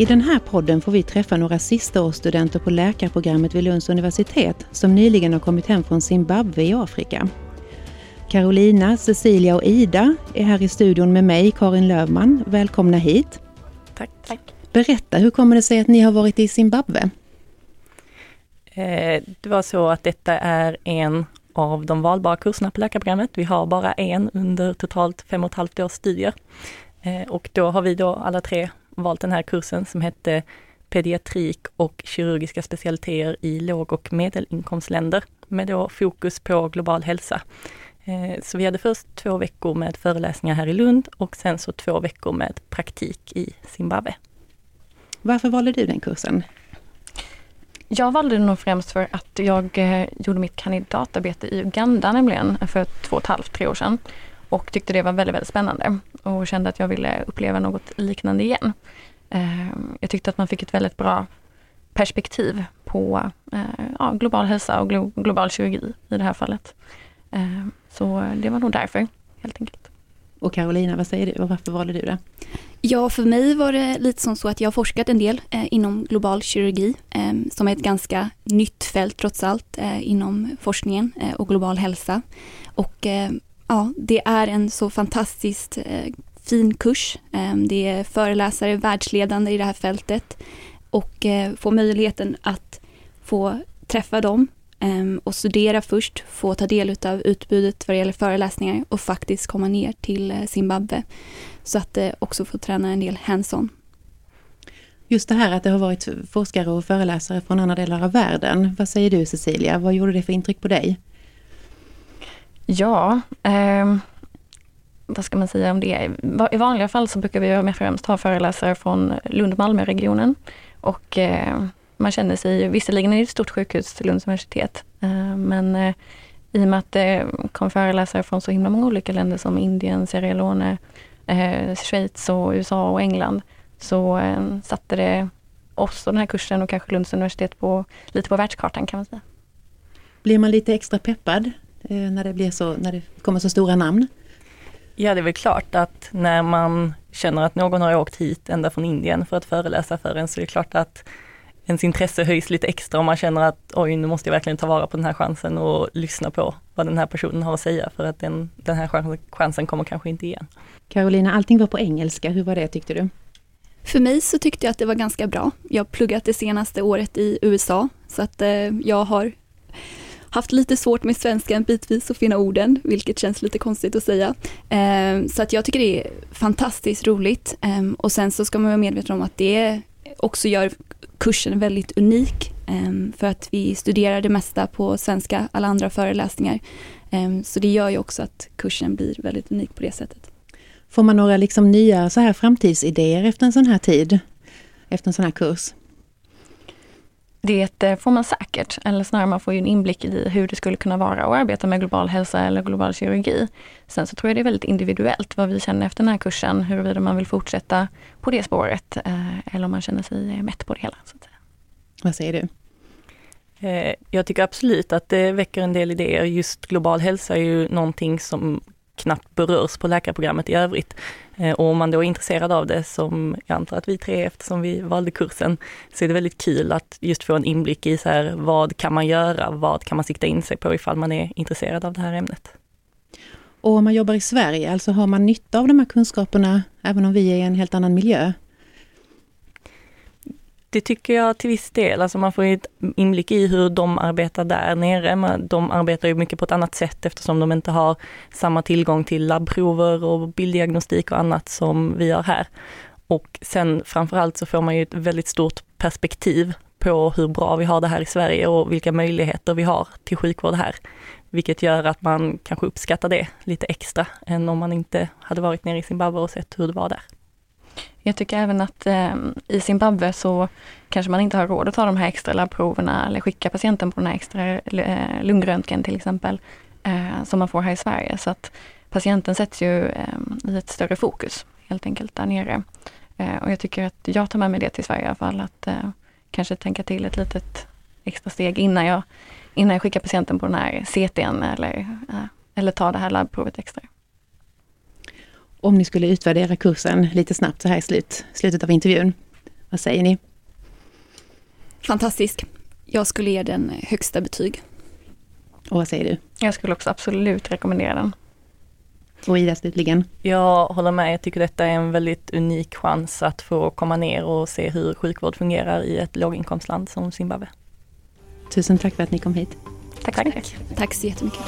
I den här podden får vi träffa några sistaårsstudenter på läkarprogrammet vid Lunds universitet som nyligen har kommit hem från Zimbabwe i Afrika. Carolina, Cecilia och Ida är här i studion med mig, Karin Lövman. Välkomna hit. Tack. Tack. Berätta, hur kommer det sig att ni har varit i Zimbabwe? Eh, det var så att detta är en av de valbara kurserna på läkarprogrammet. Vi har bara en under totalt fem och ett halvt års studier. Eh, och då har vi då alla tre valt den här kursen som hette pediatrik och kirurgiska specialiteter i låg och medelinkomstländer med då fokus på global hälsa. Eh, så vi hade först två veckor med föreläsningar här i Lund och sen så två veckor med praktik i Zimbabwe. Varför valde du den kursen? Jag valde den nog främst för att jag eh, gjorde mitt kandidatarbete i Uganda nämligen för två och ett halvt, tre år sedan. Och tyckte det var väldigt, väldigt spännande och kände att jag ville uppleva något liknande igen. Eh, jag tyckte att man fick ett väldigt bra perspektiv på eh, ja, global hälsa och glo global kirurgi i det här fallet. Eh, så det var nog därför, helt enkelt. Och Carolina, vad säger du och varför valde du det? Ja, för mig var det lite som så att jag har forskat en del eh, inom global kirurgi, eh, som är ett ganska nytt fält trots allt eh, inom forskningen eh, och global hälsa. Och eh, ja, det är en så fantastiskt eh, fin kurs. Ehm, det är föreläsare världsledande i det här fältet och eh, få möjligheten att få träffa dem ehm, och studera först, få ta del av utbudet vad det gäller föreläsningar och faktiskt komma ner till eh, Zimbabwe. Så att eh, också få träna en del hands-on. Just det här att det har varit forskare och föreläsare från andra delar av världen. Vad säger du Cecilia, vad gjorde det för intryck på dig? Ja, eh, vad ska man säga om det? I vanliga fall så brukar vi främst ha föreläsare från Lund-Malmö-regionen. Och eh, man känner sig, visserligen är det ett stort sjukhus, Lunds universitet, eh, men eh, i och med att det kom föreläsare från så himla många olika länder som Indien, Sierra Leone, eh, Schweiz och USA och England, så eh, satte det oss och den här kursen och kanske Lunds universitet på, lite på världskartan kan man säga. Blir man lite extra peppad när det, blir så, när det kommer så stora namn? Ja, det är väl klart att när man känner att någon har åkt hit ända från Indien för att föreläsa för en, så är det klart att ens intresse höjs lite extra om man känner att oj, nu måste jag verkligen ta vara på den här chansen och lyssna på vad den här personen har att säga för att den, den här chansen, chansen kommer kanske inte igen. Carolina, allting var på engelska, hur var det tyckte du? För mig så tyckte jag att det var ganska bra. Jag har pluggat det senaste året i USA så att eh, jag har haft lite svårt med svenskan bitvis att finna orden, vilket känns lite konstigt att säga. Ehm, så att jag tycker det är fantastiskt roligt ehm, och sen så ska man vara medveten om att det också gör kursen väldigt unik ehm, för att vi studerar det mesta på svenska, alla andra föreläsningar. Så det gör ju också att kursen blir väldigt unik på det sättet. Får man några liksom nya så här framtidsidéer efter en sån här tid? Efter en sån här kurs? Det eh, får man säkert, eller snarare man får ju en inblick i hur det skulle kunna vara att arbeta med global hälsa eller global kirurgi. Sen så tror jag det är väldigt individuellt vad vi känner efter den här kursen, huruvida man vill fortsätta på det spåret eh, eller om man känner sig mätt på det hela. Så att säga. Vad säger du? Eh, jag tycker absolut att det väcker en del idéer. Just global hälsa är ju någonting som knappt berörs på läkarprogrammet i övrigt. Eh, och om man då är intresserad av det, som jag antar att vi tre eftersom vi valde kursen, så är det väldigt kul att just få en inblick i så här, vad kan man göra, vad kan man sikta in sig på ifall man är intresserad av det här ämnet. Och om man jobbar i Sverige, alltså har man nytta av de här kunskaperna även om vi är i en helt annan miljö? Det tycker jag till viss del, alltså man får ju ett inblick i hur de arbetar där nere. De arbetar ju mycket på ett annat sätt eftersom de inte har samma tillgång till labbprover och bilddiagnostik och annat som vi har här. Och sen framförallt så får man ju ett väldigt stort perspektiv på hur bra vi har det här i Sverige och vilka möjligheter vi har till sjukvård här. Vilket gör att man kanske uppskattar det lite extra än om man inte hade varit nere i Zimbabwe och sett hur det var där. Jag tycker även att eh, i Zimbabwe så kanske man inte har råd att ta de här extra labbproverna eller skicka patienten på den här extra eh, lungröntgen till exempel, eh, som man får här i Sverige. Så att patienten sätts ju eh, i ett större fokus helt enkelt där nere. Eh, och jag tycker att jag tar med mig det till Sverige i alla fall, att eh, kanske tänka till ett litet extra steg innan jag, innan jag skickar patienten på den här CTn eller, eh, eller tar det här labbprovet extra om ni skulle utvärdera kursen lite snabbt så här i slut, slutet av intervjun. Vad säger ni? Fantastisk. Jag skulle ge den högsta betyg. Och vad säger du? Jag skulle också absolut rekommendera den. Och Ida slutligen? Jag håller med, jag tycker detta är en väldigt unik chans att få komma ner och se hur sjukvård fungerar i ett låginkomstland som Zimbabwe. Tusen tack för att ni kom hit. Tack, tack. Tack så jättemycket.